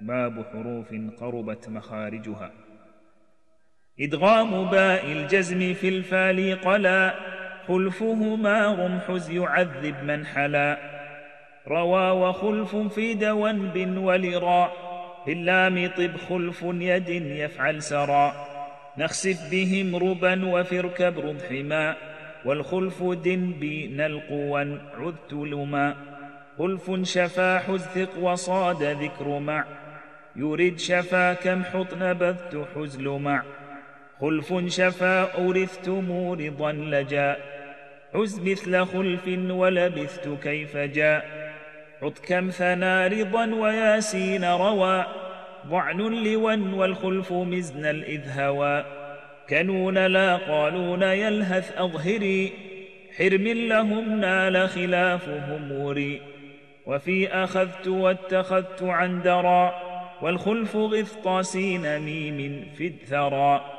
باب حروف قربت مخارجها. إدغام باء الجزم في الفال قلا خلفهما رمحز يعذب من حلا. روى وخلف في دونب ولراء في اللام طب خلف يد يفعل سرا. نخسف بهم ربا وفركب رضحما والخلف دنبي نلقوا عذت لما. خلف شفا حزثق وصاد ذكر مع. يرد شفا كم حط نبذت حزل مع. خلف شفا أورثتم رضا لجا. حز مثل خلف ولبثت كيف جاء عط كم ثنى رضا وياسين روى ضعن لون والخلف مزن الإذ هوى كنون لا قالون يلهث أظهري. حرم لهم نال خلافهم وري. وفي أخذت واتخذت عن درا. والخلف غث طاسين ميم في الثرى